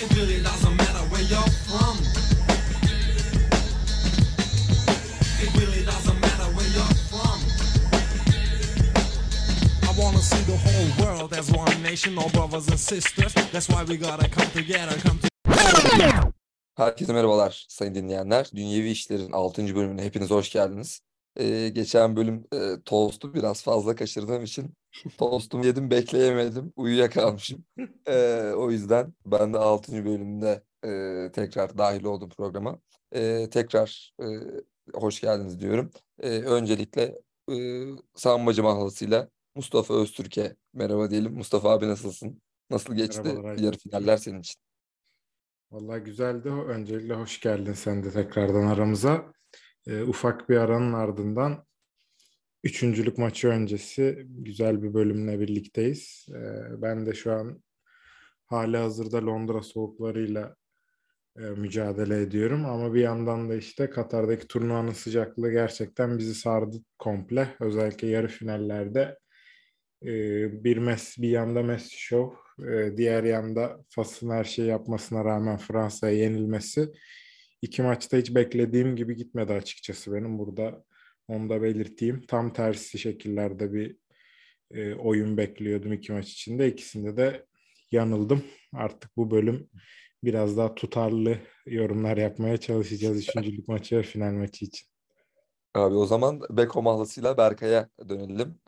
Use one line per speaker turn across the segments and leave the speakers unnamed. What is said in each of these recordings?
It really doesn't matter where you're from. It really doesn't matter where you're from. I wanna see the whole world as one nation, all brothers and sisters. That's why we gotta come together, come together.
Herkese merhabalar sayın dinleyenler. Dünyevi İşler'in 6. bölümüne hepiniz hoş geldiniz. Ee, geçen bölüm e, tostu biraz fazla kaçırdığım için tostumu yedim bekleyemedim. Uyuyakalmışım. Ee, o yüzden ben de 6. bölümde e, tekrar dahil oldum programa. Ee, tekrar e, hoş geldiniz diyorum. Ee, öncelikle e, Sambacı Mahlası'yla Mustafa Öztürk'e merhaba diyelim. Mustafa abi nasılsın? Nasıl geçti
Merhabalar
yarı finaller senin için?
Vallahi güzeldi. Öncelikle hoş geldin sen de tekrardan aramıza. Ee, ufak bir aranın ardından üçüncülük maçı öncesi güzel bir bölümle birlikteyiz. Ee, ben de şu an hali hazırda Londra soğuklarıyla e, mücadele ediyorum. Ama bir yandan da işte Katar'daki turnuvanın sıcaklığı gerçekten bizi sardı komple. Özellikle yarı finallerde e, bir Messi, bir yanda Messi Show, e, diğer yanda Fas'ın her şeyi yapmasına rağmen Fransa'ya yenilmesi. İki maçta hiç beklediğim gibi gitmedi açıkçası benim. Burada onu da belirteyim. Tam tersi şekillerde bir e, oyun bekliyordum iki maç içinde. İkisinde de yanıldım. Artık bu bölüm biraz daha tutarlı yorumlar yapmaya çalışacağız üçüncülük maçı ve final maçı için.
Abi o zaman Beko mahlasıyla Berkay'a dönelim.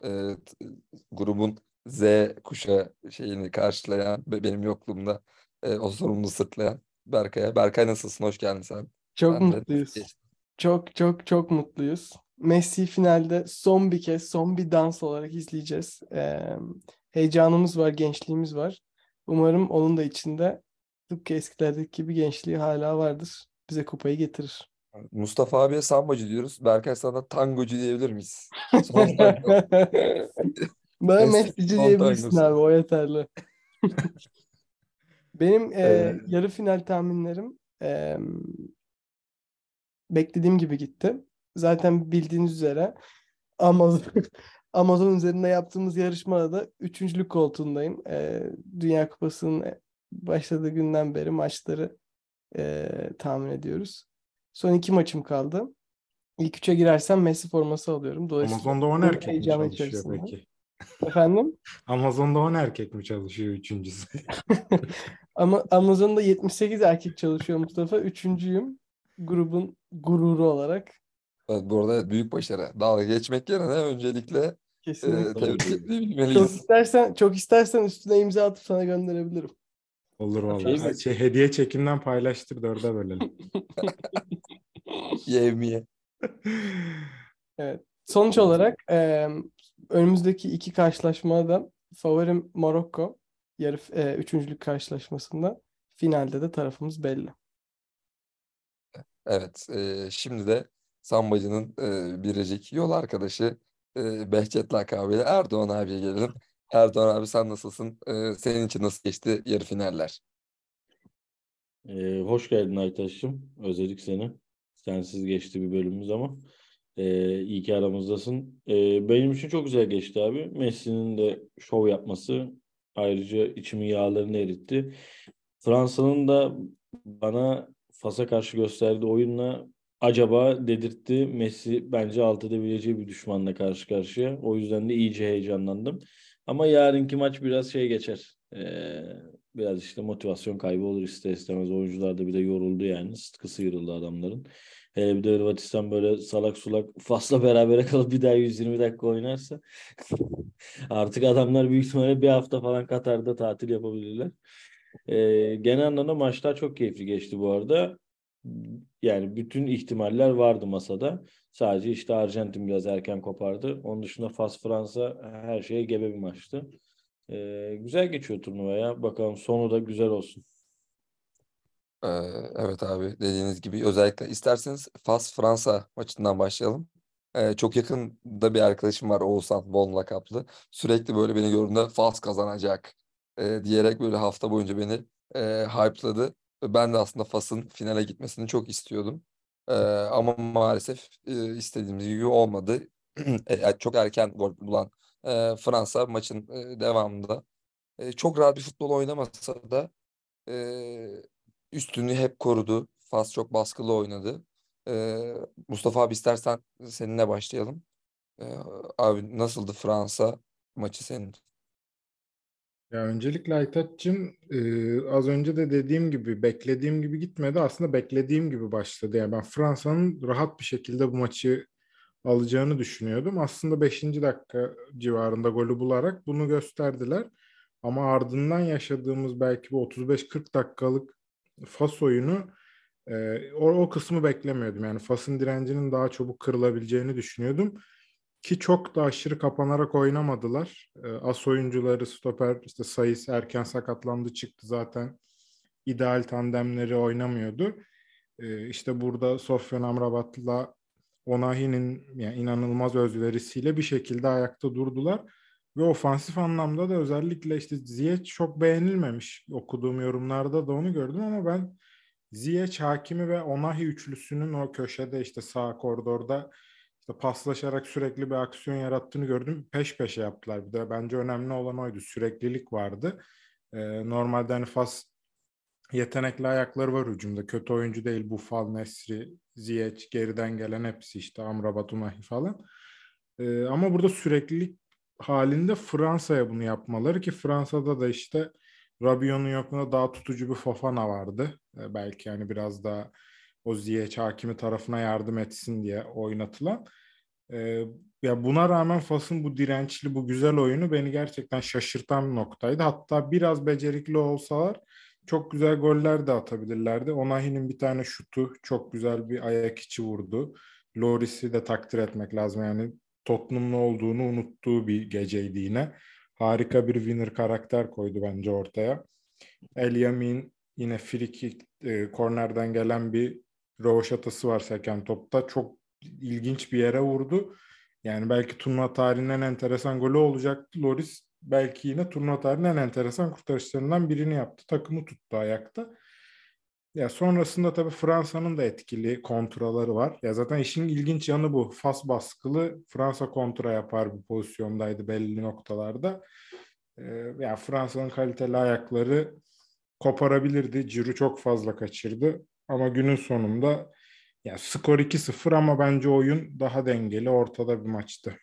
T- grubun Z kuşağı şeyini karşılayan benim yokluğumda e, o sorumluluğu sırtlayan Berkay'a. Berkay nasılsın? Hoş geldin sen.
Çok
de
mutluyuz. Çok çok çok mutluyuz. Messi finalde son bir kez, son bir dans olarak izleyeceğiz. Ee, heyecanımız var, gençliğimiz var. Umarım onun da içinde tıpkı eskilerdeki gibi gençliği hala vardır. Bize kupayı getirir.
Mustafa abiye sambacı diyoruz. Berkay sana tangocu diyebilir miyiz? Messi
Messi'ci diyebilirsin abi, o yeterli. Benim e,
Ee,
yarı final tahminlerim e, beklediğim gibi gitti. Zaten bildiğiniz üzere Amazon Amazon üzerinde yaptığımız yarışmada da üçüncülük koltuğundayım. E, Dünya Kupası'nın başladığı günden beri maçları e, tahmin ediyoruz. Son iki maçım kaldı. İlk üçe girersem Messi forması alıyorum. Dolayısıyla
Amazon'da 10
bu
erkek mi çalışıyor
içerisinde.
peki?
Efendim?
Amazon'da 10 erkek mi çalışıyor üçüncüsü?
Ama Amazon'da 78 erkek çalışıyor Mustafa. Üçüncüyüm. Grubun gururu olarak.
evet, bu arada büyük başarı. Dalga geçmek yerine öncelikle e,
Kesinlikle.
tebrik
Çok istersen çok istersen üstüne imza atıp sana gönderebilirim.
Olur
Şey
vallahi.
mi?
Şey, hediye çekinden paylaştır dörde bölelim.
Yevmiye.
Evet. Sonuç olarak e, önümüzdeki iki karşılaşmada da favorim Morokko. Yarı e, üçüncülük karşılaşmasında. Finalde de tarafımız belli.
Evet, e, şimdi de Sambacı'nın e, biricik yol arkadaşı e, Behçet lakabıyla Erdoğan abiye gelelim. Erdoğan abi sen nasılsın? E, senin için nasıl geçti yarı finaller?
Ee, hoş geldin Aytaş'cığım. Özledik seni. Sensiz geçti bir bölümümüz ama ee, iyi ki aramızdasın. Ee, benim için çok güzel geçti abi. Messi'nin de şov yapması ayrıca içimin yağlarını eritti. Fransa'nın da bana Fas'a karşı gösterdiği oyunla acaba dedirtti. Messi bence alt edebileceği bir düşmanla karşı karşıya. O yüzden de iyice heyecanlandım. Ama yarınki maç biraz şey geçer. Ee, biraz işte motivasyon kaybı olur ister istemez. Oyuncular da bir de yoruldu yani. Sıtkı sıyrıldı adamların. Hele bir de Hırvatistan böyle salak sulak Fas'la berabere kalıp bir daha 120 dakika oynarsa artık adamlar büyük ihtimalle bir hafta falan Katar'da tatil yapabilirler. Ee, genel anlamda maçlar çok keyifli geçti bu arada. Yani bütün ihtimaller vardı masada. Sadece işte Arjantin biraz erken kopardı. Onun dışında Fas Fransa her şeye gebe bir maçtı. Ee, güzel geçiyor turnuva ya. Bakalım sonu da güzel olsun.
Evet abi dediğiniz gibi özellikle isterseniz Fas-Fransa maçından başlayalım. E, çok yakında bir arkadaşım var Oğuzhan Von lakaplı. Sürekli böyle beni gördüğünde Fas kazanacak diyerek böyle hafta boyunca beni e, hype'ladı. Ben de aslında Fas'ın finale gitmesini çok istiyordum. Ama maalesef istediğimiz gibi olmadı. E, çok erken gol bulan Fransa maçın devamında çok rahat bir futbol oynamasa da Ee, üstünü hep korudu. Fas çok baskılı oynadı. Ee, Mustafa abi istersen seninle başlayalım. Ee, abi nasıldı Fransa maçı senin?
Ya öncelikle Aytaç'cığım e, az önce de dediğim gibi beklediğim gibi gitmedi. Aslında beklediğim gibi başladı. Yani ben Fransa'nın rahat bir şekilde bu maçı alacağını düşünüyordum. Aslında 5. dakika civarında golü bularak bunu gösterdiler. Ama ardından yaşadığımız belki bu 35-40 dakikalık Fas oyunu e, o, o kısmı beklemiyordum. Yani Fas'ın direncinin daha çabuk kırılabileceğini düşünüyordum. Ki çok da aşırı kapanarak oynamadılar. E, as oyuncuları stoper işte Sayıs erken sakatlandı çıktı zaten. ideal tandemleri oynamıyordu. E, işte burada Sofyan Amrabat'la Onahi'nin yani inanılmaz özverisiyle bir şekilde ayakta durdular. Ve ofansif anlamda da özellikle işte Ziyech çok beğenilmemiş. Okuduğum yorumlarda da onu gördüm ama ben Ziyech, Hakimi ve Onahi üçlüsünün o köşede işte sağ koridorda işte paslaşarak sürekli bir aksiyon yarattığını gördüm. Peş peşe yaptılar. Bir de bence önemli olan oydu. Süreklilik vardı. Ee, normalde hani Fas yetenekli ayakları var hücumda. Kötü oyuncu değil. Bufal, Nesri, Ziyech, geriden gelen hepsi işte Amrabat, Unahi falan. Ee, ama burada süreklilik halinde Fransa'ya bunu yapmaları ki Fransa'da da işte Rabiot'un yokluğunda daha tutucu bir Fofana vardı. Ee, belki yani biraz daha o Ziyech hakimi tarafına yardım etsin diye oynatılan. Ee, ya buna rağmen Fas'ın bu dirençli, bu güzel oyunu beni gerçekten şaşırtan bir noktaydı. Hatta biraz becerikli olsalar çok güzel goller de atabilirlerdi. Onahi'nin bir tane şutu çok güzel bir ayak içi vurdu. Loris'i de takdir etmek lazım. Yani Tottenham'lı olduğunu unuttuğu bir geceydi yine. Harika bir winner karakter koydu bence ortaya. El Yamin yine free e, kornerden gelen bir rovaşatası var seken topta. Çok ilginç bir yere vurdu. Yani belki turnuva tarihinin en enteresan golü olacaktı. Loris belki yine turnuva tarihinin en enteresan kurtarışlarından birini yaptı. Takımı tuttu ayakta. Ya sonrasında tabii Fransa'nın da etkili kontraları var. Ya zaten işin ilginç yanı bu. Fas baskılı Fransa kontra yapar bir pozisyondaydı belli noktalarda. Ee, yani Fransa'nın kaliteli ayakları koparabilirdi. Ciro çok fazla kaçırdı. Ama günün sonunda ya skor 2-0 ama bence oyun daha dengeli ortada bir maçtı.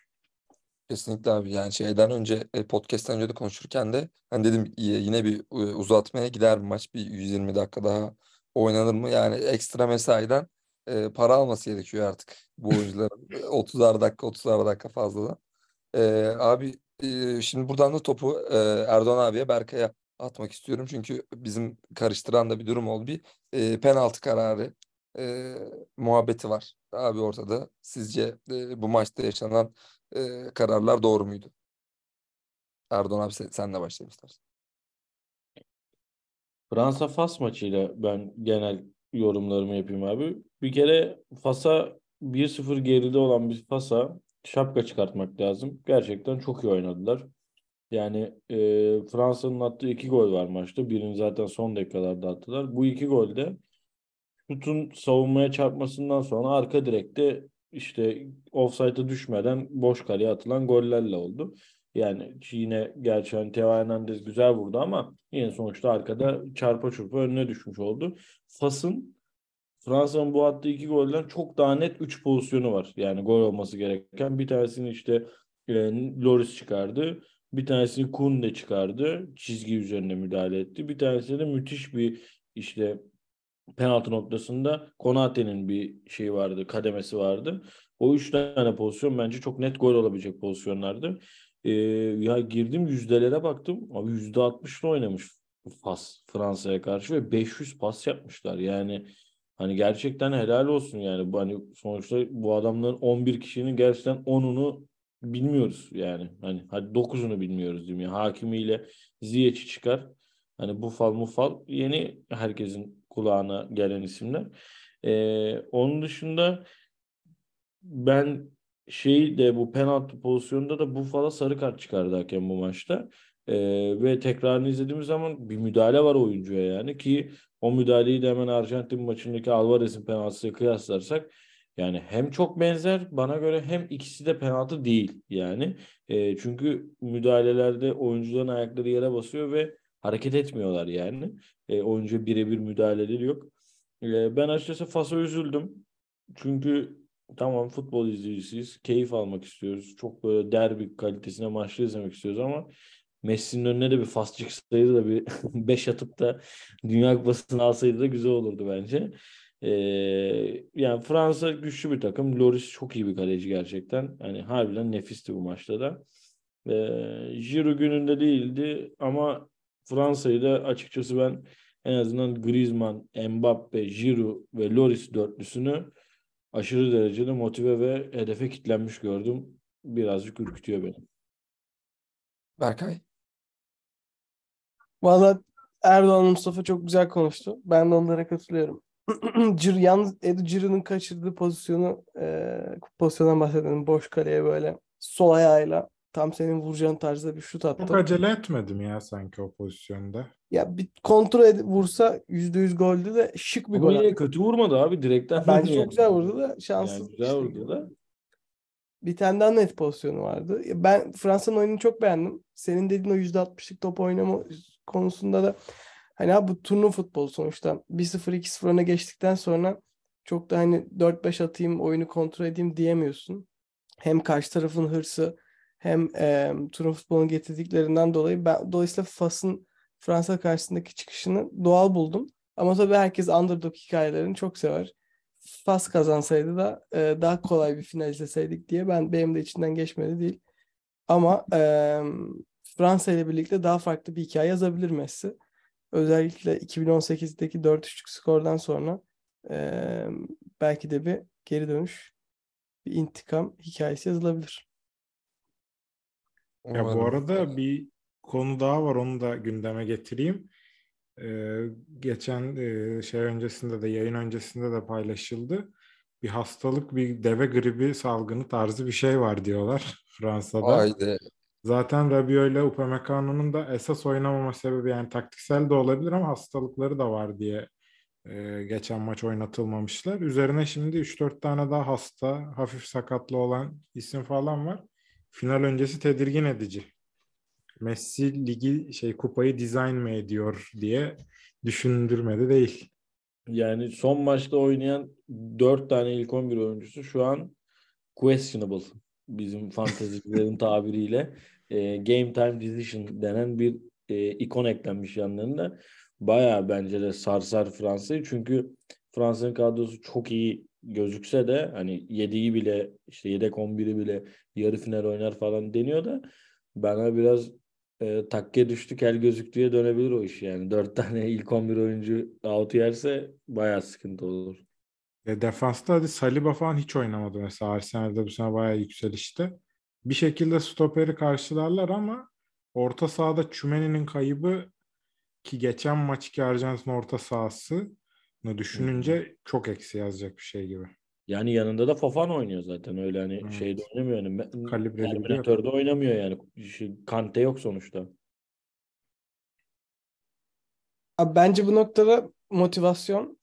Kesinlikle abi yani şeyden önce e, podcast'ten önce de konuşurken de hani dedim yine bir e, uzatmaya gider bir maç bir 120 dakika daha oynanır mı? Yani ekstra mesaiden e, para alması gerekiyor artık bu oyuncuların 30'ar dakika 30'ar dakika fazladan. E, abi e, şimdi buradan da topu e, Erdoğan abiye Berkay'a atmak istiyorum. Çünkü bizim karıştıran da bir durum oldu. Bir e, penaltı kararı e, muhabbeti var abi ortada. Sizce e, bu maçta yaşanan e, kararlar doğru muydu? Erdoğan abi sen, senle başlayalım istersen.
Fransa Fas maçıyla ben genel yorumlarımı yapayım abi. Bir kere Fas'a 1-0 geride olan bir Fas'a şapka çıkartmak lazım. Gerçekten çok iyi oynadılar. Yani e, Fransa'nın attığı iki gol var maçta. Birini zaten son dakikalarda attılar. Bu iki golde şutun savunmaya çarpmasından sonra arka direkte işte offside'a düşmeden boş kaleye atılan gollerle oldu. Yani yine gerçi hani Teo Hernandez güzel vurdu ama yine sonuçta arkada çarpa çırpa önüne düşmüş oldu. Fas'ın Fransa'nın bu attığı iki golden çok daha net 3 pozisyonu var. Yani gol olması gereken. Bir tanesini işte e, Loris çıkardı. Bir tanesini Kunde çıkardı. Çizgi üzerine müdahale etti. Bir tanesi de müthiş bir işte penaltı noktasında Konate'nin bir şey vardı, kademesi vardı. O üç tane pozisyon bence çok net gol olabilecek pozisyonlardı. Ee, ya girdim yüzdelere baktım. Abi yüzde altmışla oynamış Fas Fransa'ya karşı ve 500 pas yapmışlar. Yani hani gerçekten helal olsun yani. Bu hani sonuçta bu adamların 11 kişinin gerçekten 10'unu bilmiyoruz yani. Hani hadi 9'unu bilmiyoruz diyeyim ya. Hakimiyle Ziyech'i çıkar. Hani Bufal Mufal yeni herkesin kulağına gelen isimler. Ee, onun dışında ben şey de bu penaltı pozisyonunda da Buffalo sarı kart çıkardı hakem bu maçta. Ee, ve tekrarını izlediğimiz zaman bir müdahale var oyuncuya yani ki o müdahaleyi de hemen Arjantin maçındaki Alvarez'in penaltısıyla kıyaslarsak yani hem çok benzer bana göre hem ikisi de penaltı değil yani. E, çünkü müdahalelerde oyuncuların ayakları yere basıyor ve hareket etmiyorlar yani. E, oyuncu birebir müdahaleleri yok. E, ben açıkçası Fas'a üzüldüm. Çünkü tamam futbol izleyicisiyiz. Keyif almak istiyoruz. Çok böyle derbi kalitesine maçlı izlemek istiyoruz ama Messi'nin önüne de bir Fas çıksaydı da bir 5 atıp da Dünya Kupası'nı alsaydı da güzel olurdu bence. Ee, yani Fransa güçlü bir takım. Loris çok iyi bir kaleci gerçekten. Hani harbiden nefisti bu maçta da. Ee, Giroud gününde değildi ama Fransa'yı da açıkçası ben en azından Griezmann, Mbappe, Giroud ve Loris dörtlüsünü aşırı derecede motive ve hedefe kilitlenmiş gördüm. Birazcık ürkütüyor beni.
Berkay.
Valla Erdoğan Mustafa çok güzel konuştu. Ben de onlara katılıyorum. Cir, yalnız Edu Ciro'nun kaçırdığı pozisyonu e, pozisyondan bahsedelim. Boş kaleye böyle sol ayağıyla tam senin vuracağın tarzda bir şut attı.
Çok acele etmedim ya sanki o pozisyonda.
Ya bir kontrol edip vursa %100 goldü de şık bir
Ama
gol
yine
attı.
kötü vurmadı abi. Direkten
Bence çok güzel vurdu da şanssız.
Yani güzel
işte.
vurdu da.
Bir tane daha net pozisyonu vardı. Ya Ben Fransa'nın oyununu çok beğendim. Senin dediğin o %60'lık top oynama konusunda da hani abi bu turnuva futbolu sonuçta 1-0 2-0 öne geçtikten sonra çok da hani 4-5 atayım oyunu kontrol edeyim diyemiyorsun. Hem karşı tarafın hırsı hem e, turnuva futbolunu getirdiklerinden dolayı ben dolayısıyla Fas'ın Fransa karşısındaki çıkışını doğal buldum. Ama tabii herkes underdog hikayelerini çok sever. Fas kazansaydı da e, daha kolay bir final izleseydik diye ben benim de içinden geçmedi değil. Ama e, Fransa ile birlikte daha farklı bir hikaye yazabilir Messi. Özellikle 2018'deki 4-3'lük skordan sonra e, belki de bir geri dönüş, bir intikam hikayesi yazılabilir.
Ya bu arada bir konu daha var onu da gündeme getireyim. Ee, geçen e, şey öncesinde de yayın öncesinde de paylaşıldı. Bir hastalık, bir deve gribi salgını tarzı bir şey var diyorlar Fransa'da.
Haydi.
Zaten Rabiot ile Upamecano'nun da esas oynamama sebebi yani taktiksel de olabilir ama hastalıkları da var diye e, geçen maç oynatılmamışlar. Üzerine şimdi 3-4 tane daha hasta, hafif sakatlı olan isim falan var. Final öncesi tedirgin edici. Messi ligi şey kupayı dizayn mı ediyor diye düşündürmedi değil.
Yani son maçta oynayan 4 tane ilk 11 oyuncusu şu an questionable. Bizim fantezicilerin tabiriyle e, game time decision denen bir e, ikon eklenmiş yanlarında. Bayağı bence de sarsar Fransa'yı. Çünkü Fransa'nın kadrosu çok iyi gözükse de hani 7'yi bile işte yedek 11'i bile yarı final oynar falan deniyor da bana biraz e, takke düştü kel gözüktüğe dönebilir o iş yani. 4 tane ilk 11 oyuncu out yerse bayağı sıkıntı olur.
E, defansta hadi Saliba falan hiç oynamadı mesela Arsenal'de bu sene bayağı yükselişte. Bir şekilde stoperi karşılarlar ama orta sahada Çümeni'nin kaybı ki geçen maçki Arjantin orta sahasını düşününce çok eksi yazacak bir şey gibi.
Yani yanında da Fofana oynuyor zaten öyle hani
Evet.
şeyde oynamıyor yani.
Kalibreli.
Terminatör'de oynamıyor yani. Kante yok sonuçta.
Abi bence bu noktada motivasyon,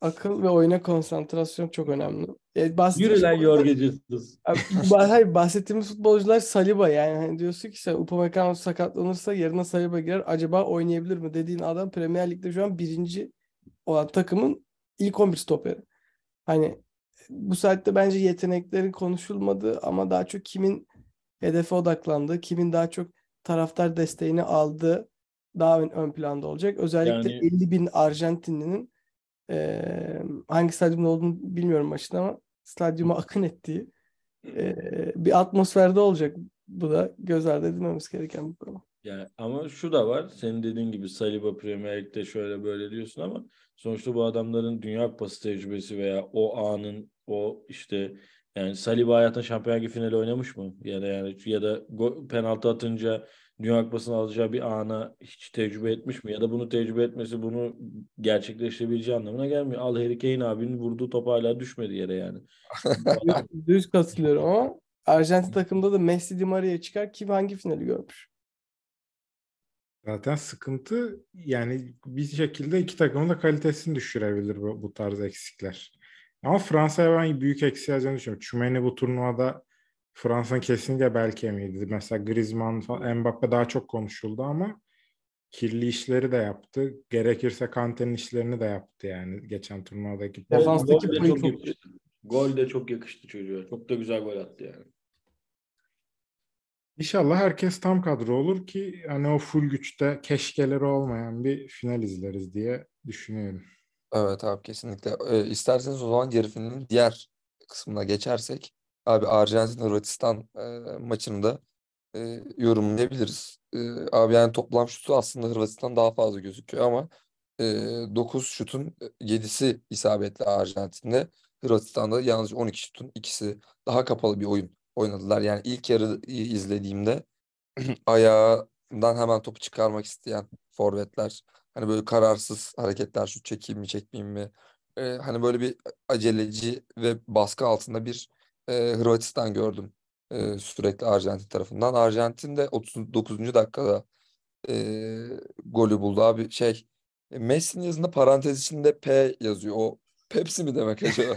akıl ve oyuna konsantrasyon çok önemli. E, bahsettiğimiz
Yürü lan
bah- hayır, bahsettiğimiz futbolcular Saliba yani. Hani diyorsun ki sen Upamecano sakatlanırsa yerine Saliba girer. Acaba oynayabilir mi dediğin adam Premier Lig'de şu an birinci olan takımın ilk 11 stoperi. Hani bu saatte bence yetenekleri konuşulmadı ama daha çok kimin hedefe odaklandığı, kimin daha çok taraftar desteğini aldığı daha ön, ön planda olacak. Özellikle
Yani-
50 bin Arjantinlinin eee, hangi stadyumda olduğunu bilmiyorum maçın ama stadyuma akın ettiği eee, bir atmosferde olacak. Bu da göz ardı edilmemiz gereken bir konu.
Yani ama şu da var. Senin dediğin gibi Saliba Premier Lig'de şöyle böyle diyorsun ama sonuçta bu adamların Dünya Kupası tecrübesi veya o anın o işte yani Saliba hayatında Şampiyonlar Ligi finali oynamış mı? Ya da yani ya da go- penaltı atınca Dünya Kupası'nı alacağı bir ana hiç tecrübe etmiş mi? Ya da bunu tecrübe etmesi bunu gerçekleştirebileceği anlamına gelmiyor. Al Harry Kane abinin vurduğu top hala düşmedi yere yani.
Düz katılıyorum ama Arjantin takımda da Messi Di Maria çıkar. Kim hangi finali görmüş?
Zaten sıkıntı yani bir şekilde iki takımın da kalitesini düşürebilir bu, bu tarz eksikler. Ama Fransa'ya ben büyük eksi yazacağını düşünüyorum. Tchouaméni bu turnuvada Fransa'nın kesinlikle belki emiydi. Mesela Griezmann falan, Mbappe daha çok konuşuldu ama kirli işleri de yaptı. Gerekirse Kante'nin işlerini de yaptı yani geçen turnuvadaki.
Defans- Defanstaki
Gol de
payı
çok. Gol de çok yakıştı çocuğa. Çok da güzel gol attı yani.
İnşallah herkes tam kadro olur ki hani o full güçte keşkeleri olmayan bir final izleriz diye düşünüyorum.
Evet abi kesinlikle. Ee, isterseniz o zaman yarı finalin diğer kısmına geçersek abi Arjantin Hırvatistan e, maçını da e, yorumlayabiliriz. E, abi yani toplam şutu aslında Hırvatistan daha fazla gözüküyor ama e, 9 şutun 7'si isabetli Arjantin'de. Hırvatistan'da yalnızca 12 şutun ikisi daha kapalı bir oyun oynadılar. Yani ilk yarı izlediğimde ayağından hemen topu çıkarmak isteyen forvetler hani böyle kararsız hareketler şut çekeyim mi çekmeyeyim mi Ee, hani böyle bir aceleci ve baskı altında bir e, Hırvatistan gördüm e, sürekli Arjantin tarafından. Arjantin de 39. dakikada e, golü buldu abi şey e, Messi'nin yazında parantez içinde P yazıyor. O Pepsi mi demek acaba?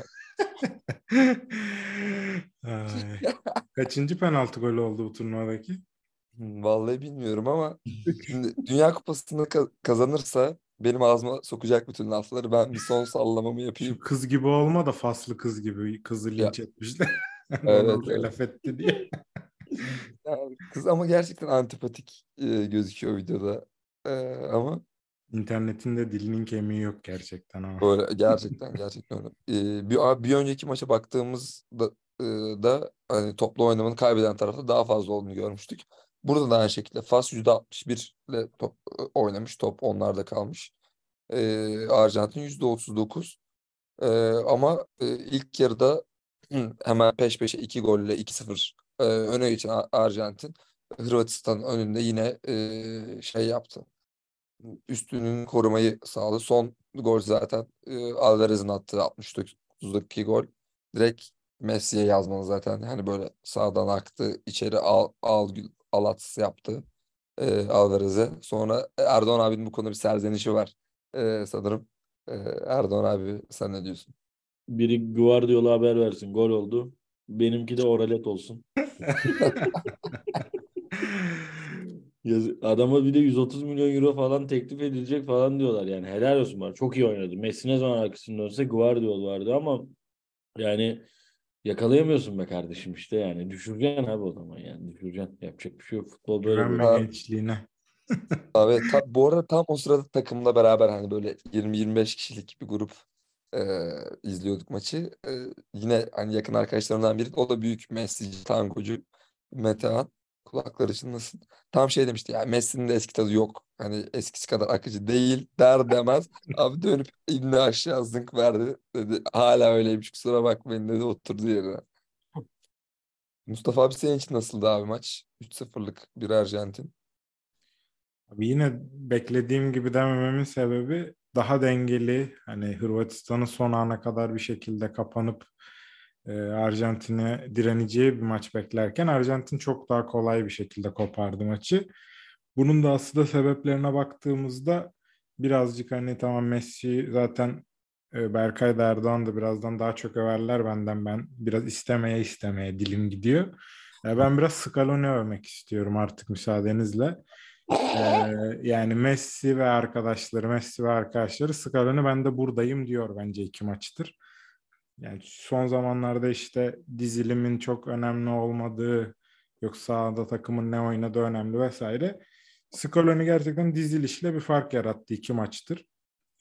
Kaçıncı penaltı golü oldu bu turnuvadaki?
Vallahi bilmiyorum ama şimdi Dünya Kupası'nı ka- kazanırsa benim ağzıma sokacak bütün lafları ben bir son sallamamı yapayım.
Şu kız gibi olma da faslı kız gibi kızı
Ya.
linç etmişler.
Evet, evet.
laf etti diye.
Yani kız ama gerçekten antipatik e, gözüküyor videoda. E, ama
İnternetin de dilinin kemiği yok gerçekten ama.
böyle gerçekten gerçekten öyle. E, bir, abi bir önceki maça baktığımızda da hani toplu oynamanın kaybeden tarafta daha fazla olduğunu görmüştük. Burada da aynı şekilde Fas %61 ile top e, oynamış. Top onlarda kalmış. E, Arjantin %39. E, ama e, ilk yarıda hemen peş peşe iki golle 2-0 e, öne geçen Ar- Arjantin Hırvatistan önünde yine e, şey yaptı. Üstünün korumayı sağladı. Son gol zaten e, Alvarez'in attığı 69'daki gol. Direkt Messi'ye yazmalı zaten. Hani böyle sağdan aktı, içeri al, al, al atısı yaptı e, Alvarez'e. Sonra Erdoğan abinin bu konuda bir serzenişi var e, sanırım. E, Erdoğan abi sen ne diyorsun?
Biri Guardiola haber versin. Gol oldu. Benimki de oralet olsun. Adama bir de 130 milyon euro falan teklif edilecek falan diyorlar. Yani helal olsun var. Çok iyi oynadı. Messi ne zaman arkasında dönse Guardiola vardı ama yani yakalayamıyorsun be kardeşim işte yani. Düşüreceksin abi o zaman yani. Düşüreceksin. Yapacak bir şey yok. Futbol böyle bir
Güvenme gençliğine.
Abi ta- bu arada tam o sırada takımla beraber hani böyle 20-25 kişilik bir grup e, izliyorduk maçı. E, yine hani yakın arkadaşlarımdan biri o da büyük Messi'ci, tangocu Metehan. Kulakları çınlasın. Tam şey demişti ya Messi'nin de eski tadı yok. Hani eskisi kadar akıcı değil der demez. Abi dönüp elini aşağı zınk verdi. Dedi hala öyleymiş kusura bakmayın dedi oturdu yerine. Mustafa abi senin için nasıldı abi maç? 3-0'lık bir Arjantin.
Abi yine beklediğim gibi demememin sebebi daha dengeli hani Hırvatistan'ın son ana kadar bir şekilde kapanıp e, Arjantin'e direneceği bir maç beklerken Arjantin çok daha kolay bir şekilde kopardı maçı. Bunun da aslında sebeplerine baktığımızda birazcık hani tamam Messi zaten e, Berkay da Erdoğan da birazdan daha çok överler benden ben biraz istemeye istemeye dilim gidiyor. E, ben biraz Scaloni övmek istiyorum artık müsaadenizle. Ee, yani Messi ve arkadaşları, Messi ve arkadaşları Scaloni ben de buradayım diyor bence iki maçtır. Yani son zamanlarda işte dizilimin çok önemli olmadığı, yok sahada takımın ne oynadığı önemli vesaire. Scaloni gerçekten dizilişle bir fark yarattı iki maçtır.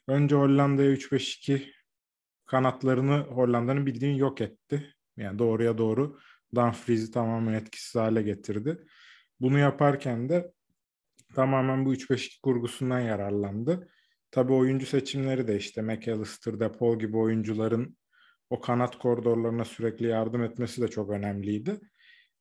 Önce Hollanda'ya 3-5-2 kanatlarını Hollanda'nın bildiğin yok etti. Yani doğruya doğru Dumfries'i tamamen etkisiz hale getirdi. Bunu yaparken de tamamen bu 3-5-2 kurgusundan yararlandı. Tabii oyuncu seçimleri de işte McAllister, DePaul gibi oyuncuların o kanat koridorlarına sürekli yardım etmesi de çok önemliydi.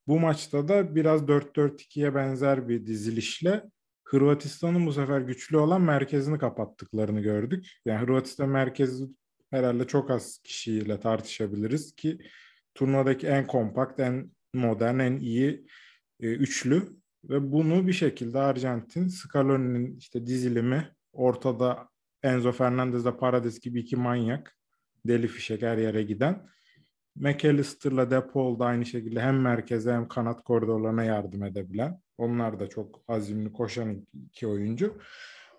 Bu maçta da biraz 4-4-2'ye benzer bir dizilişle Hırvatistan'ın bu sefer güçlü olan merkezini kapattıklarını gördük. Yani Hırvatistan merkezi herhalde çok az kişiyle tartışabiliriz ki turnuvadaki en kompakt, en modern, en iyi e, üçlü ve bunu bir şekilde Arjantin, Scaloni'nin işte dizilimi ortada Enzo Fernandez de Paredes gibi iki manyak deli fişek her yere giden McAllister'la DePaul da aynı şekilde hem merkeze hem kanat koridorlarına yardım edebilen Onlar da çok azimli koşan iki oyuncu.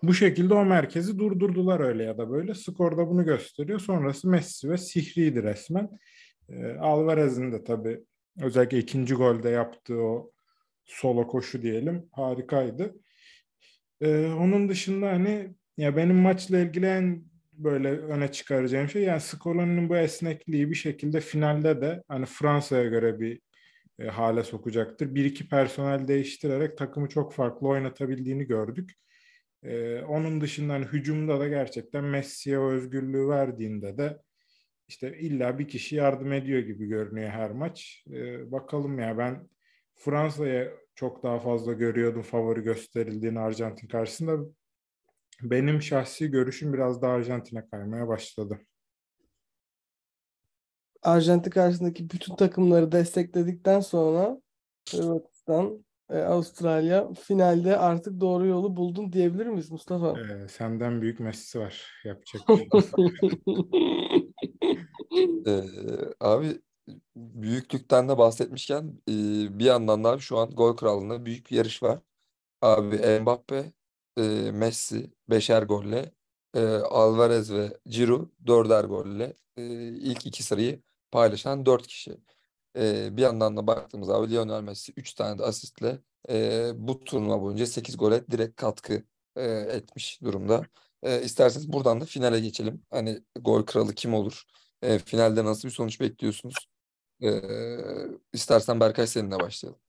Bu şekilde o merkezi durdurdular öyle ya da böyle. Skor da bunu gösteriyor. Sonrası Messi ve Sihri'ydi resmen. Ee, Alvarez'in de tabii özellikle ikinci golde yaptığı o solo koşu diyelim harikaydı. Ee, onun dışında hani ya benim maçla ilgili en böyle öne çıkaracağım şey yani Scolari'nin bu esnekliği bir şekilde finalde de hani Fransa'ya göre bir e, hale sokacaktır. Bir iki personel değiştirerek takımı çok farklı oynatabildiğini gördük. E, onun dışında hani hücumda da gerçekten Messi'ye özgürlüğü verdiğinde de işte illa bir kişi yardım ediyor gibi görünüyor her maç. E, bakalım ya ben Fransa'ya çok daha fazla görüyordum favori gösterildiğini Arjantin karşısında. Benim şahsi görüşüm biraz daha Arjantin'e kaymaya başladı.
Arjantin karşısındaki bütün takımları destekledikten sonra Hırvatistan, e, Avustralya finalde artık doğru yolu buldun diyebilir miyiz Mustafa?
Ee, senden büyük Messi var. Yapacak bir şey.
Ee, abi büyüklükten de bahsetmişken e, bir yandan da abi şu an gol krallığında büyük bir yarış var. Abi Mbappe, e, Messi beşer golle, e, Alvarez ve Giroud dörder golle e, ilk iki sırayı paylaşan dört kişi. E, bir yandan da baktığımız abi Lionel Messi 3 tane de asistle e, bu turnuva boyunca 8 gole direkt katkı e, etmiş durumda. E, isterseniz buradan da finale geçelim. Hani gol kralı kim olur? E, finalde nasıl bir sonuç bekliyorsunuz? E, istersen Berkay seninle başlayalım.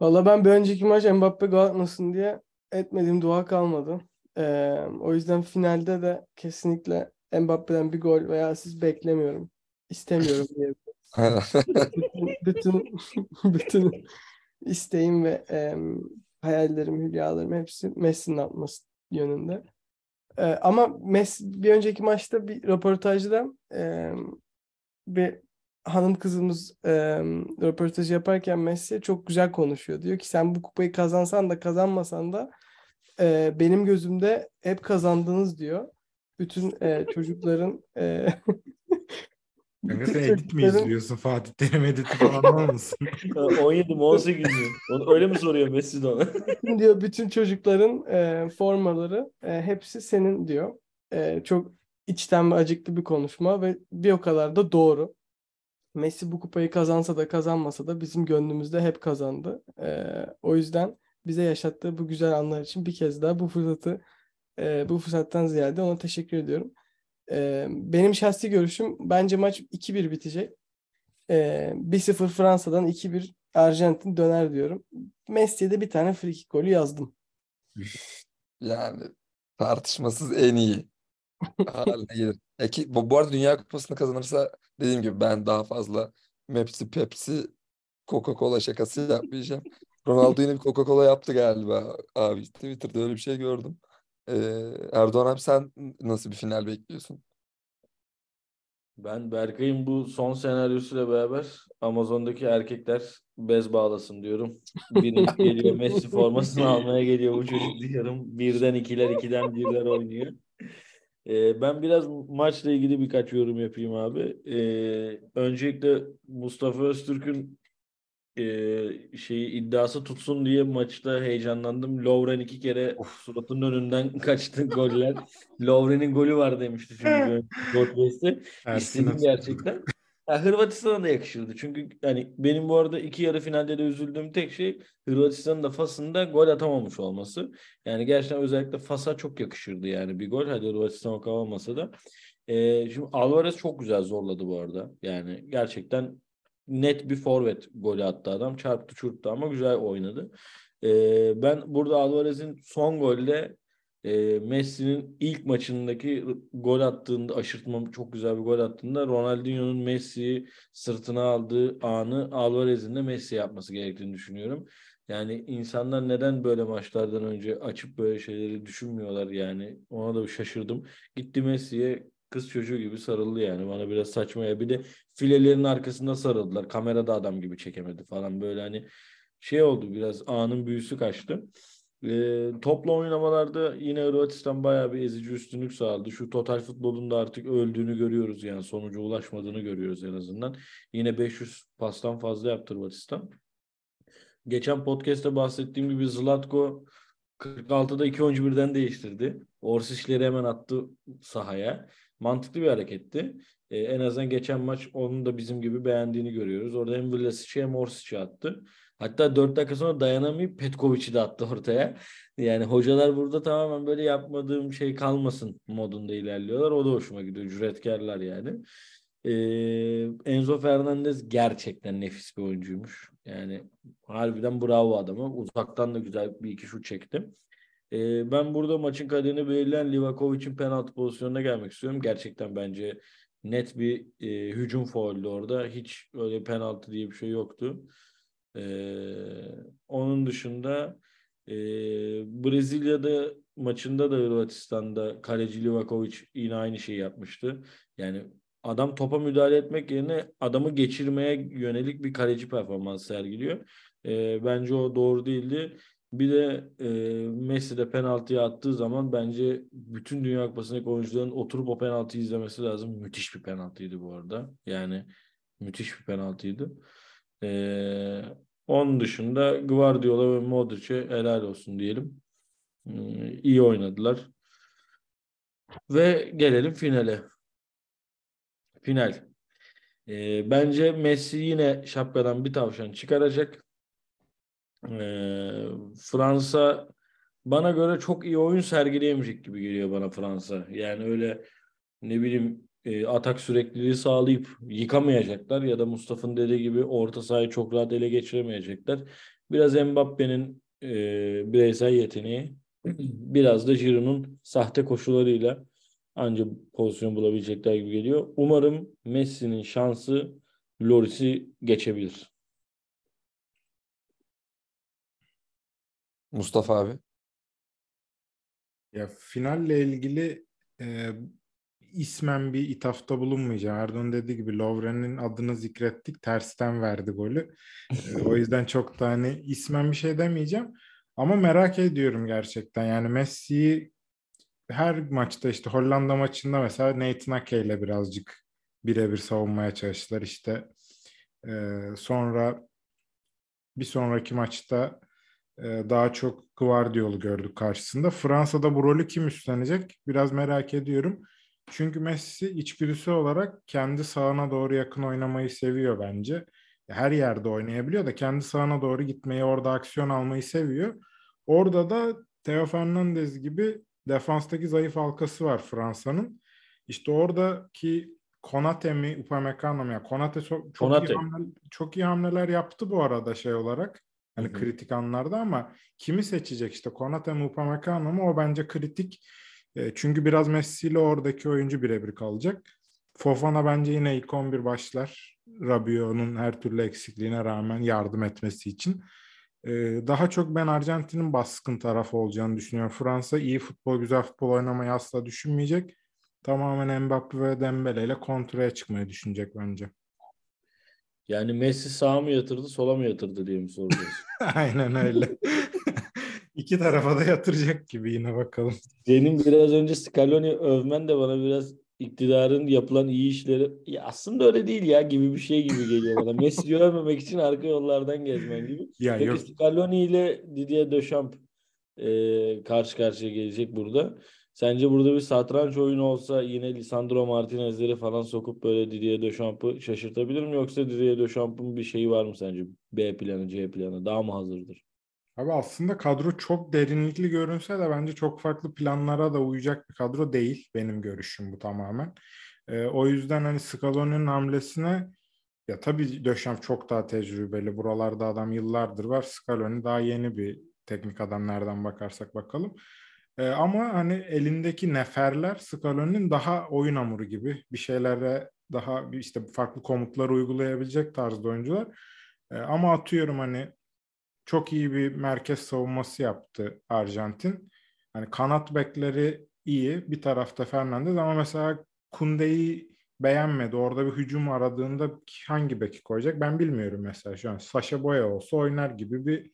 Valla ben bir önceki maç Mbappe gol atmasın diye etmediğim dua kalmadı. Ee, o yüzden finalde de kesinlikle Mbappe'den bir gol veya asist beklemiyorum. İstemiyorum diye. Bütün, bütün, bütün isteğim ve em, hayallerim, hülyalarım hepsi Messi'nin atması yönünde. Ee, ama Messi bir önceki maçta bir röportajda em, bir hanım kızımız em, röportajı yaparken Messi çok güzel konuşuyor. Diyor ki sen bu kupayı kazansan da kazanmasan da e, benim gözümde hep kazandınız diyor. Bütün e, çocukların e,
Kanka sen edit mi izliyorsun? Fatih Terim editi falan olmasın?
17 mi 18 mi? Onu öyle mi soruyor Messi de ona?
diyor bütün çocukların e, formaları e, hepsi senin diyor. E, çok içten ve acıklı bir konuşma ve bir o kadar da doğru. Messi bu kupayı kazansa da kazanmasa da bizim gönlümüzde hep kazandı. E, o yüzden bize yaşattığı bu güzel anlar için bir kez daha bu fırsatı e, bu fırsattan ziyade ona teşekkür ediyorum. E, benim şahsi görüşüm bence maç 2-1 bitecek. E, 1-0 Fransa'dan 2-1 Arjantin döner diyorum. Messi'ye de bir tane free golü yazdım.
Yani tartışmasız en iyi haline gelir. E ki, bu, bu arada Dünya Kupası'nı kazanırsa dediğim gibi ben daha fazla Pepsi Pepsi Coca-Cola şakası yapmayacağım. Ronaldo yine bir Coca-Cola yaptı galiba abi. Twitter'da öyle bir şey gördüm. Ee, Erdoğan abi sen nasıl bir final bekliyorsun?
Ben Berkay'ın bu son senaryosuyla beraber Amazon'daki erkekler bez bağlasın diyorum. Biri geliyor Messi formasını almaya geliyor bu çocuk diyorum. Birden ikiler, ikiden birler oynuyor. Ee, ben biraz maçla ilgili birkaç yorum yapayım abi. Ee, öncelikle Mustafa Öztürk'ün e, şeyi iddiası tutsun diye maçta heyecanlandım. Lovren iki kere suratının önünden kaçtı goller. Lovren'in golü var demişti çünkü podcast'te.
Tersine
İstedim gerçekten. Ha, Hırvatistan'a da yakışırdı. Çünkü hani benim bu arada iki yarı finalde de üzüldüğüm tek şey Hırvatistan'ın da Fas'ında gol atamamış olması. Yani gerçekten özellikle Fas'a çok yakışırdı yani bir gol. Hadi Hırvatistan o kadar olmasa da. Ee, şimdi Alvarez çok güzel zorladı bu arada. Yani gerçekten net bir forvet golü attı adam. Çarptı çurptu ama güzel oynadı. Ee, ben burada Alvarez'in son golde e, Messi'nin ilk maçındaki gol attığında aşırtma çok güzel bir gol attığında Ronaldinho'nun Messi'yi sırtına aldığı anı Alvarez'in de Messi yapması gerektiğini düşünüyorum. Yani insanlar neden böyle maçlardan önce açıp böyle şeyleri düşünmüyorlar yani ona da şaşırdım. Gitti Messi'ye kız çocuğu gibi sarıldı yani bana biraz saçma ya bir de filelerin arkasında sarıldılar kamerada adam gibi çekemedi falan böyle hani şey oldu biraz anın büyüsü kaçtı. E, toplu oynamalarda yine Hırvatistan bayağı bir ezici üstünlük sağladı. Şu total futbolun da artık öldüğünü görüyoruz yani sonuca ulaşmadığını görüyoruz en azından. Yine 500 pastan fazla yaptı Hırvatistan. geçen podcast'te bahsettiğim gibi Zlatko 46'da iki oyuncu birden değiştirdi. Orsic'leri hemen attı sahaya. Mantıklı bir hareketti. Ee, en azından geçen maç onun da bizim gibi beğendiğini görüyoruz. Orada hem Vlasic'i hem Orsic'i attı. Hatta 4 dakika sonra dayanamayıp Petkovic'i de attı ortaya. Yani hocalar burada tamamen böyle yapmadığım şey kalmasın modunda ilerliyorlar. O da hoşuma gidiyor. Cüretkarlar yani. Ee, Enzo Fernandez gerçekten nefis bir oyuncuymuş. Yani harbiden bravo adama. Uzaktan da güzel bir iki şut çekti. Ee, ben burada maçın kaderini belirleyen Livakovic'in penaltı pozisyonuna gelmek istiyorum. Gerçekten bence net bir e, hücum fauldü orada. Hiç öyle penaltı diye bir şey yoktu. Ee, onun dışında e, Brezilya'da maçında da Hırvatistan'da kaleci Livakovic yine aynı şeyi yapmıştı. Yani adam topa müdahale etmek yerine adamı geçirmeye yönelik bir kaleci performans sergiliyor. E, bence o doğru değildi. Bir de e, Messi de penaltıyı attığı zaman bence bütün Dünya Kupası'ndaki oyuncuların oturup o penaltıyı izlemesi lazım. Müthiş bir penaltıydı bu arada. Yani müthiş bir penaltıydı. E, onun dışında Guardiola ve Modric'e helal olsun diyelim. E, iyi oynadılar. Ve gelelim finale. Final. E, bence Messi yine şapkadan bir tavşan çıkaracak. E, Fransa bana göre çok iyi oyun sergileyemeyecek gibi geliyor bana Fransa. Yani öyle ne bileyim e, atak sürekliliği sağlayıp yıkamayacaklar ya da Mustafa'nın dediği gibi orta sahayı çok rahat ele geçiremeyecekler. Biraz Mbappe'nin e, bireysel yeteneği, biraz da Giroud'un sahte koşularıyla ancak pozisyon bulabilecekler gibi geliyor. Umarım Messi'nin şansı Loris'i geçebilir.
Mustafa abi.
Ya finalle ilgili e, ismen bir ithafta bulunmayacağım. Erdoğan dediği gibi Lovren'in adını zikrettik. Tersten verdi golü. E, o yüzden çok da hani ismen bir şey demeyeceğim. Ama merak ediyorum gerçekten. Yani Messi'yi her maçta işte Hollanda maçında mesela Nathan Ake ile birazcık birebir savunmaya çalıştılar. İşte e, sonra bir sonraki maçta e, daha çok Guardiol'u gördük karşısında. Fransa'da bu rolü kim üstlenecek? Biraz merak ediyorum. Çünkü Messi içgüdüsü olarak kendi sahana doğru yakın oynamayı seviyor bence. Her yerde oynayabiliyor da kendi sahana doğru gitmeyi, orada aksiyon almayı seviyor. Orada da Theo Fernandez gibi defanstaki zayıf halkası var Fransa'nın. İşte oradaki Konate mi, Upamecano mu? Yani Konate çok, çok,
Konate.
Iyi hamle, çok iyi hamleler yaptı bu arada şey olarak. Hani kritik anlarda ama kimi seçecek işte Konate mi, Upamecano mu? O bence kritik. E, çünkü biraz Messi ile oradaki oyuncu birebir kalacak. Fofana bence yine ilk 11 başlar. Rabiot'un her türlü eksikliğine rağmen yardım etmesi için. Ee, daha çok ben Arjantin'in baskın tarafı olacağını düşünüyorum. Fransa iyi futbol, güzel futbol oynamayı asla düşünmeyecek. Tamamen Mbappe ve Dembele ile kontraya çıkmayı düşünecek bence.
Yani Messi sağa mı yatırdı, sola mı yatırdı diye mi soracağız?
Aynen öyle. İki tarafa da yatıracak gibi yine bakalım.
Senin biraz önce Scaloni övmen de bana biraz iktidarın yapılan iyi işleri ya aslında öyle değil ya gibi bir şey gibi geliyor bana. Messi'yi övmemek için arka yollardan gezmen gibi.
Ya
Peki
yok
Scaloni ile Didier Deschamps e, karşı karşıya gelecek burada. Sence burada bir satranç oyunu olsa yine Lisandro Martinez'leri falan sokup böyle Didier Deschamps'ı şaşırtabilir mi? Yoksa Didier Deschamps'ın bir şeyi var mı sence? B planı, C planı daha mı hazırdır?
Abi aslında kadro çok derinlikli görünse de bence çok farklı planlara da uyacak bir kadro değil. Benim görüşüm bu tamamen. Ee, o yüzden hani Scaloni'nin hamlesine ya tabii Döşem çok daha tecrübeli. Buralarda adam yıllardır var. Scaloni daha yeni bir teknik adam nereden bakarsak bakalım. Ee, ama hani elindeki neferler Scaloni'nin daha oyun hamuru gibi bir şeylere daha işte farklı komutlar uygulayabilecek tarzda oyuncular. Ee, ama atıyorum hani çok iyi bir merkez savunması yaptı Arjantin. Hani kanat bekleri iyi. Bir tarafta Fernandez ama mesela Kunde'yi beğenmedi. Orada bir hücum aradığında hangi beki koyacak ben bilmiyorum mesela şu an. Saşa Boya olsa oynar gibi bir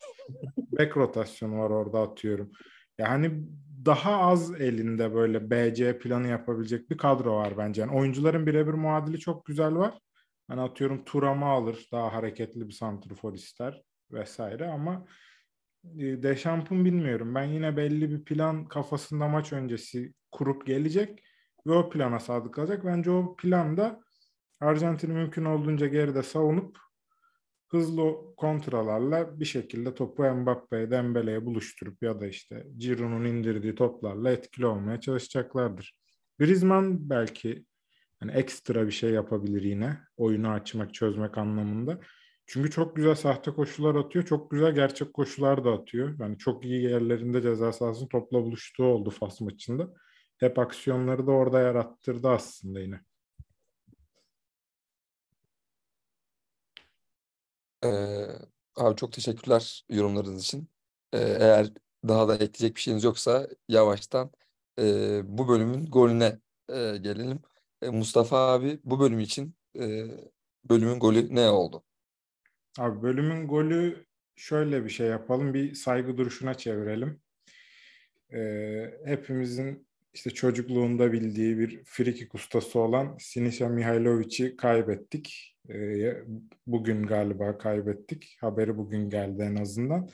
bek rotasyonu var orada atıyorum. Yani daha az elinde böyle BC planı yapabilecek bir kadro var bence. Yani oyuncuların birebir muadili çok güzel var. Hani atıyorum Turam'ı alır. Daha hareketli bir santrfor ister. Vesaire ama e, Deschamps'ın bilmiyorum. Ben yine belli bir plan kafasında maç öncesi kurup gelecek ve o plana sadık kalacak. Bence o planda Arjantin'i mümkün olduğunca geride savunup hızlı kontralarla bir şekilde topu Mbappe'ye, Dembele'ye buluşturup ya da işte Giroud'un indirdiği toplarla etkili olmaya çalışacaklardır. Griezmann belki hani ekstra bir şey yapabilir yine oyunu açmak, çözmek anlamında. Çünkü çok güzel sahte koşular atıyor. Çok güzel gerçek koşular da atıyor. Yani çok iyi yerlerinde ceza sahasının topla buluştuğu oldu Fas maçında. Hep aksiyonları da orada yarattırdı aslında yine.
Ee, abi çok teşekkürler yorumlarınız için. Ee, eğer daha da ekleyecek bir şeyiniz yoksa yavaştan e, bu bölümün golüne e, gelelim. E, Mustafa abi bu bölüm için e, bölümün golü ne oldu?
Abi bölümün golü şöyle bir şey yapalım. Bir saygı duruşuna çevirelim. Ee, hepimizin işte çocukluğunda bildiği bir frikik ustası olan Sinisa Mihailovic'i kaybettik. Ee, bugün galiba kaybettik. Haberi bugün geldi en azından.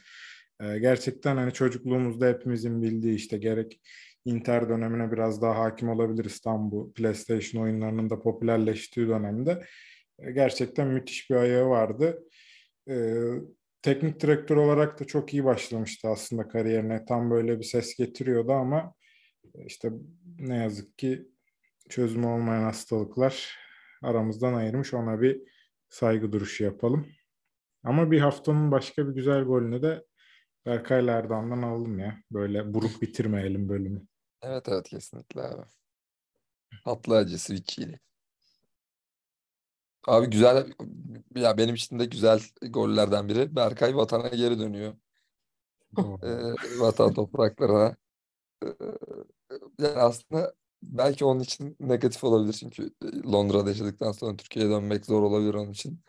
Ee, gerçekten hani çocukluğumuzda hepimizin bildiği işte gerek Inter dönemine biraz daha hakim olabilir İstanbul PlayStation oyunlarının da popülerleştiği dönemde. Ee, gerçekten müthiş bir ayağı vardı. Ee, teknik direktör olarak da çok iyi başlamıştı aslında kariyerine. Tam böyle bir ses getiriyordu ama işte ne yazık ki çözümü olmayan hastalıklar aramızdan ayırmış. Ona bir saygı duruşu yapalım. Ama bir haftanın başka bir güzel golünü de Berkay Lerdan'dan aldım ya. Böyle buruk bitirmeyelim bölümü.
Evet evet kesinlikle abi. Tatlı acısı Vicky'li. Abi güzel ya benim için de güzel gollerden biri. Berkay vatana geri dönüyor. Ee, vatan topraklarına. Ee, yani aslında belki onun için negatif olabilir çünkü Londra'da yaşadıktan sonra Türkiye'ye dönmek zor olabilir onun için.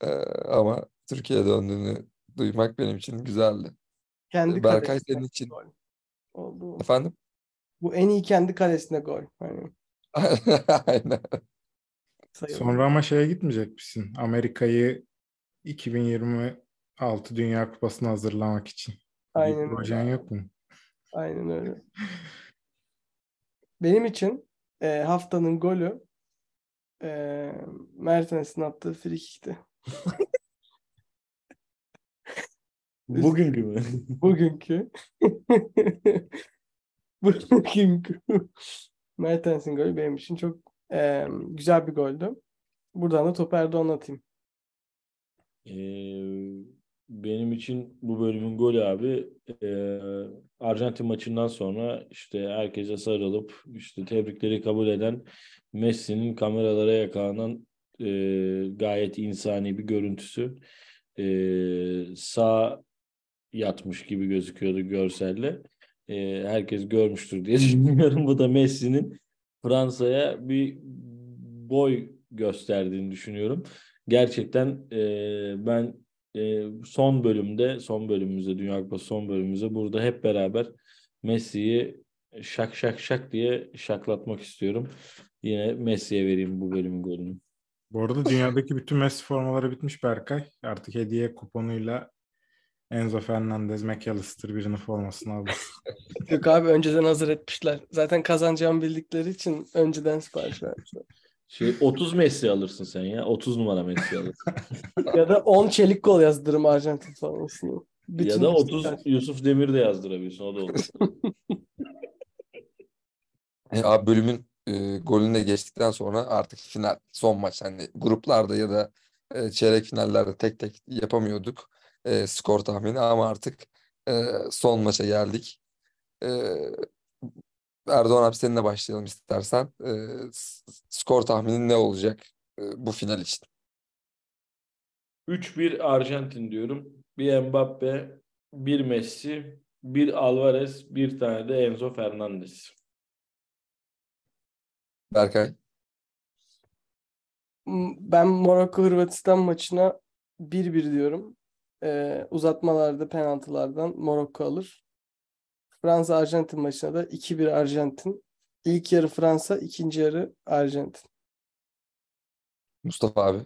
Ee, ama Türkiye'ye döndüğünü duymak benim için güzeldi.
Kendi
Berkay senin için
gol oldu.
efendim?
Bu en iyi kendi kalesine gol. Hani
Aynen.
Sayılır.
Sonra ama şeye gitmeyecek misin? Amerika'yı 2026 Dünya Kupası'na hazırlamak için. Bir
Aynen
projen
öyle.
yok mu?
Aynen öyle. Benim için e, haftanın golü e, Mertens'in attığı frikikti.
Bugünkü mü?
Bugünkü. Bugünkü. Mertens'in golü benim için çok e, güzel bir goldü. Buradan da topu Erdoğan'a atayım.
Ee, benim için bu bölümün golü abi e, Arjantin maçından sonra işte herkese sarılıp işte tebrikleri kabul eden Messi'nin kameralara yakalanan e, gayet insani bir görüntüsü. E, sağ yatmış gibi gözüküyordu görselle. E, herkes görmüştür diye düşünüyorum. Bu da Messi'nin Fransa'ya bir boy gösterdiğini düşünüyorum. Gerçekten e, ben e, son bölümde, son bölümümüzde, Dünya Kupası son bölümümüzde burada hep beraber Messi'yi şak şak şak diye şaklatmak istiyorum. Yine Messi'ye vereyim bu bölümün golünü.
Bu arada dünyadaki bütün Messi formaları bitmiş Berkay. Artık hediye kuponuyla Enzo Fernandez, McAllister birinin formasını aldı.
Yok abi önceden hazır etmişler. Zaten kazanacağımı bildikleri için önceden sipariş vermişler.
Şey 30 Messi alırsın sen ya. 30 numara Messi alırsın.
Ya da 10 çelik gol yazdırırım Arjantin formasını.
ya
Bütün
da 30
Beşiktaş.
Yusuf Demir de yazdırabilirsin. O da olur.
E, abi bölümün e, golüne geçtikten sonra artık final, son maç hani gruplarda ya da e, çeyrek finallerde tek tek yapamıyorduk e, skor tahmini ama artık e, son maça geldik. E, Erdoğan abi seninle başlayalım istersen. E, skor tahminin ne olacak e, bu final için?
3-1 Arjantin diyorum. Bir Mbappe, bir Messi, bir Alvarez, bir tane de Enzo Fernandez.
Berkay.
Ben Morocco Hırvatistan maçına 1-1 diyorum. Ee, uzatmalarda penaltılardan Morocco alır. Fransa Arjantin maçına da 2-1 Arjantin. İlk yarı Fransa, ikinci yarı Arjantin.
Mustafa abi.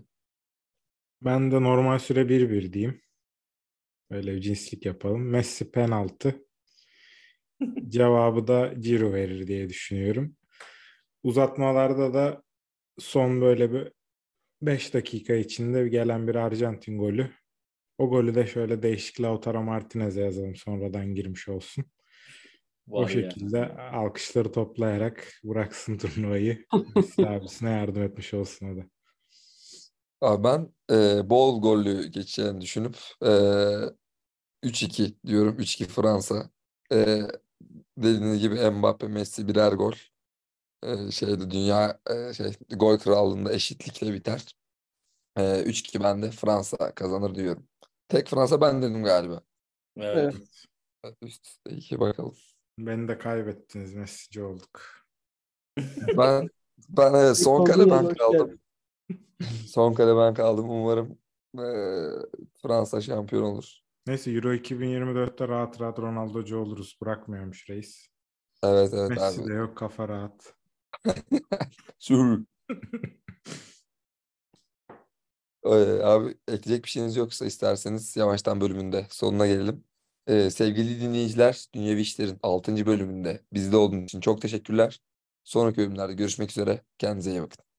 Ben de normal süre 1-1 diyeyim. Öyle bir cinslik yapalım. Messi penaltı. Cevabı da Ciro verir diye düşünüyorum. Uzatmalarda da son böyle bir 5 dakika içinde gelen bir Arjantin golü. O golü de şöyle değişik Lautaro Martinez'e yazalım sonradan girmiş olsun. O
Var ya.
şekilde alkışları toplayarak bıraksın turnuvayı. Abisine yardım etmiş olsun o da.
Abi ben e, bol gollü geçeceğini düşünüp e, 3-2 diyorum. 3-2 Fransa. E, dediğiniz gibi Mbappe, Messi birer gol. E, şeyde dünya e, şey gol krallığında eşitlikle biter. E, 3-2 ben de Fransa kazanır diyorum. Tek Fransa ben dedim galiba.
Evet.
Evet.
Üst üste iki bakalım.
Beni de kaybettiniz. Messi'ci olduk.
Ben ben evet, son kale ben kaldım. Son kale ben kaldım. Umarım e, Fransa şampiyon olur.
Neyse Euro 2024'te rahat rahat Ronaldo'cu oluruz. Bırakmıyormuş reis.
Evet evet
Messi
abi.
de yok kafa rahat.
Sür. Abi ekleyecek bir şeyiniz yoksa isterseniz yavaştan bölümünde sonuna gelelim. Ee, sevgili dinleyiciler, Dünyevi İşler'in 6. bölümünde bizde olduğunuz için çok teşekkürler. Sonraki bölümlerde görüşmek üzere. Kendinize iyi bakın.